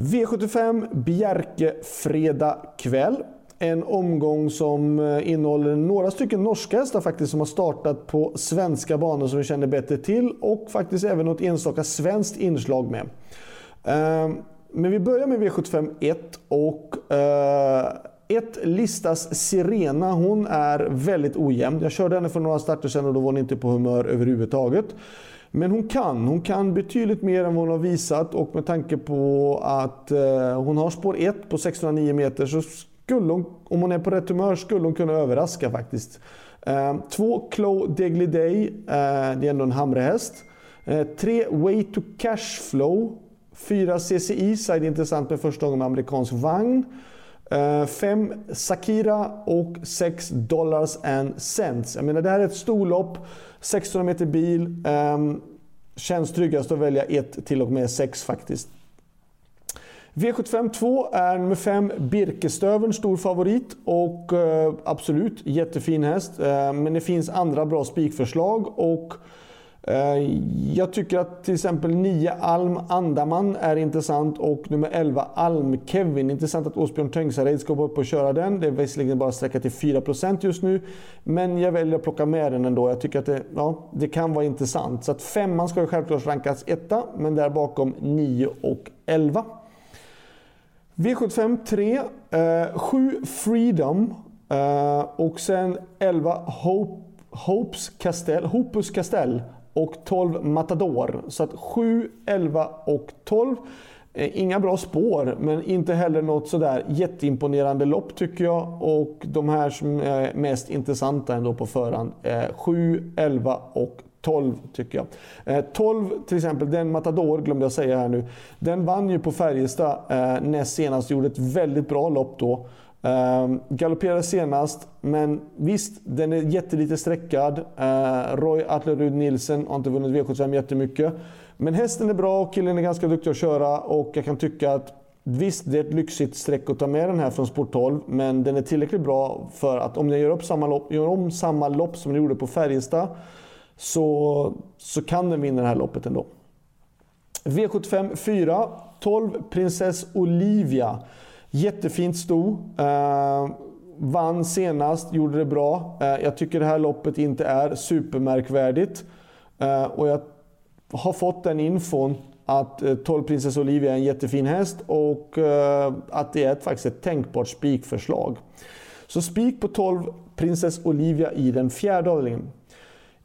V75 Bjerke fredag kväll. En omgång som eh, innehåller några stycken norska hästar faktiskt som har startat på svenska banor som vi känner bättre till och faktiskt även något enstaka svenskt inslag med. Ehm, men vi börjar med V75 1 och eh, 1 listas Sirena. Hon är väldigt ojämn. Jag körde henne för några starter sedan och då var hon inte på humör överhuvudtaget. Men hon kan. Hon kan betydligt mer än vad hon har visat och med tanke på att eh, hon har spår 1 på 609 meter så skulle hon, om hon är på rätt humör, skulle hon kunna överraska faktiskt. Eh, två Clow Degly Day, eh, det är ändå en Hamrehäst. Tre Way to Cashflow. Fyra CCI, side intressant med första gången med amerikansk vagn. Eh, 5 Sakira och 6 Dollars and Cents. Jag menar det här är ett storlopp, 600 meter bil. Um, känns tryggast att välja 1 till och med 6 faktiskt. V75 2 är nummer 5 Birkestövern, stor favorit och uh, absolut jättefin häst. Uh, men det finns andra bra spikförslag och Eh, jag tycker att till exempel 9 Alm Andaman är intressant och nummer 11 Alm Kevin. Intressant att Åsbjörn Tengsared ska gå upp och köra den. Det är visserligen bara sträcka till 4% just nu. Men jag väljer att plocka med den ändå. Jag tycker att det, ja, det kan vara intressant. Så att femman ska ju självklart rankas etta, men där bakom 9 och 11. V75 3. Eh, 7 Freedom. Eh, och sen 11 Hope, Hopes Castell, Hopus Castell och 12 Matador. Så att 7, 11 och 12. Eh, inga bra spår, men inte heller något sådär jätteimponerande lopp tycker jag. Och de här som är mest intressanta ändå på förhand. Eh, 7, 11 och 12 tycker jag. Eh, 12 till exempel, den Matador glömde jag säga här nu. Den vann ju på Färjestad eh, näst senast, gjorde ett väldigt bra lopp då. Uh, galopperade senast, men visst, den är jättelite sträckad. Uh, Roy Atlerud Nielsen har inte vunnit V75 jättemycket. Men hästen är bra och killen är ganska duktig att köra och jag kan tycka att Visst, det är ett lyxigt streck att ta med den här från sport 12, men den är tillräckligt bra för att om den gör, upp samma lopp, gör om samma lopp som den gjorde på Färjestad så, så kan den vinna det här loppet ändå. V75 4, 12 Princess Olivia. Jättefint sto. Eh, vann senast, gjorde det bra. Eh, jag tycker det här loppet inte är supermärkvärdigt. Eh, och jag har fått den infon att eh, 12 Princess Olivia är en jättefin häst och eh, att det är ett, faktiskt ett tänkbart spikförslag. Så spik på 12 Princess Olivia i den fjärde avdelningen.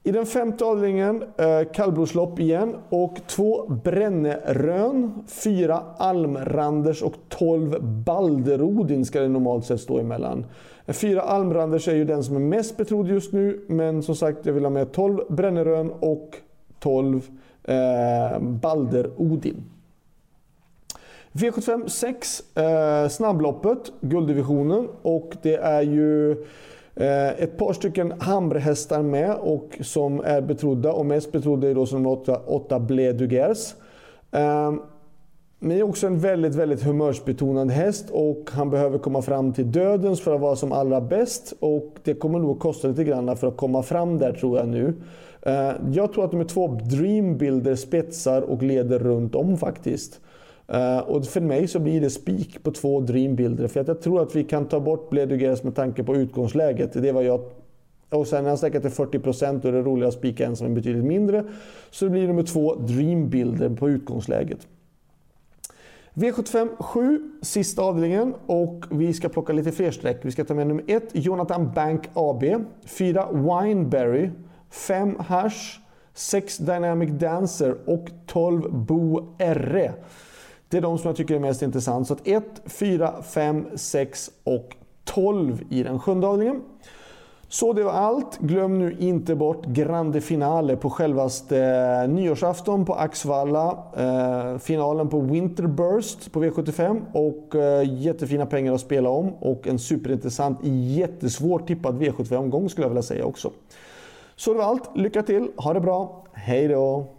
I den femte avdelningen eh, kallblodslopp igen och två Brännerön, fyra Almranders och 12 Balderodin ska det normalt sett stå emellan. Eh, fyra Almranders är ju den som är mest betrodd just nu, men som sagt jag vill ha med 12 Brännerön och 12 eh, Balderodin. V75 6, eh, snabbloppet, gulddivisionen och det är ju Eh, ett par stycken Hamrehästar med och som är betrodda och mest betrodda är då som 8, 8 Bledugers. Eh, Men det är också en väldigt, väldigt humörsbetonad häst och han behöver komma fram till dödens för att vara som allra bäst. Och det kommer nog att kosta lite grann för att komma fram där tror jag nu. Eh, jag tror att nummer två Dreambuilder spetsar och leder runt om faktiskt. Uh, och för mig så blir det spik på två Dreambuilder. För att jag tror att vi kan ta bort Bledugeres med tanke på utgångsläget. Det var jag... Och sen när han säkert till 40% då är det roligare att spika en som är betydligt mindre. Så det blir nummer två Dreambuilder på utgångsläget. V75 7, sista avdelningen och vi ska plocka lite fler streck. Vi ska ta med nummer 1 Jonathan Bank AB, 4 Wineberry, 5 Hash, 6 Dynamic Dancer och 12 Bo R. Det är de som jag tycker är mest intressant. Så att 1, 4, 5, 6 och 12 i den sjunde avdelningen. Så det var allt. Glöm nu inte bort Grande Finale på självaste eh, nyårsafton på Axvalla. Eh, finalen på Winterburst på V75 och eh, jättefina pengar att spela om och en superintressant, jättesvårt tippad V75-omgång skulle jag vilja säga också. Så det var allt. Lycka till, ha det bra, hej då!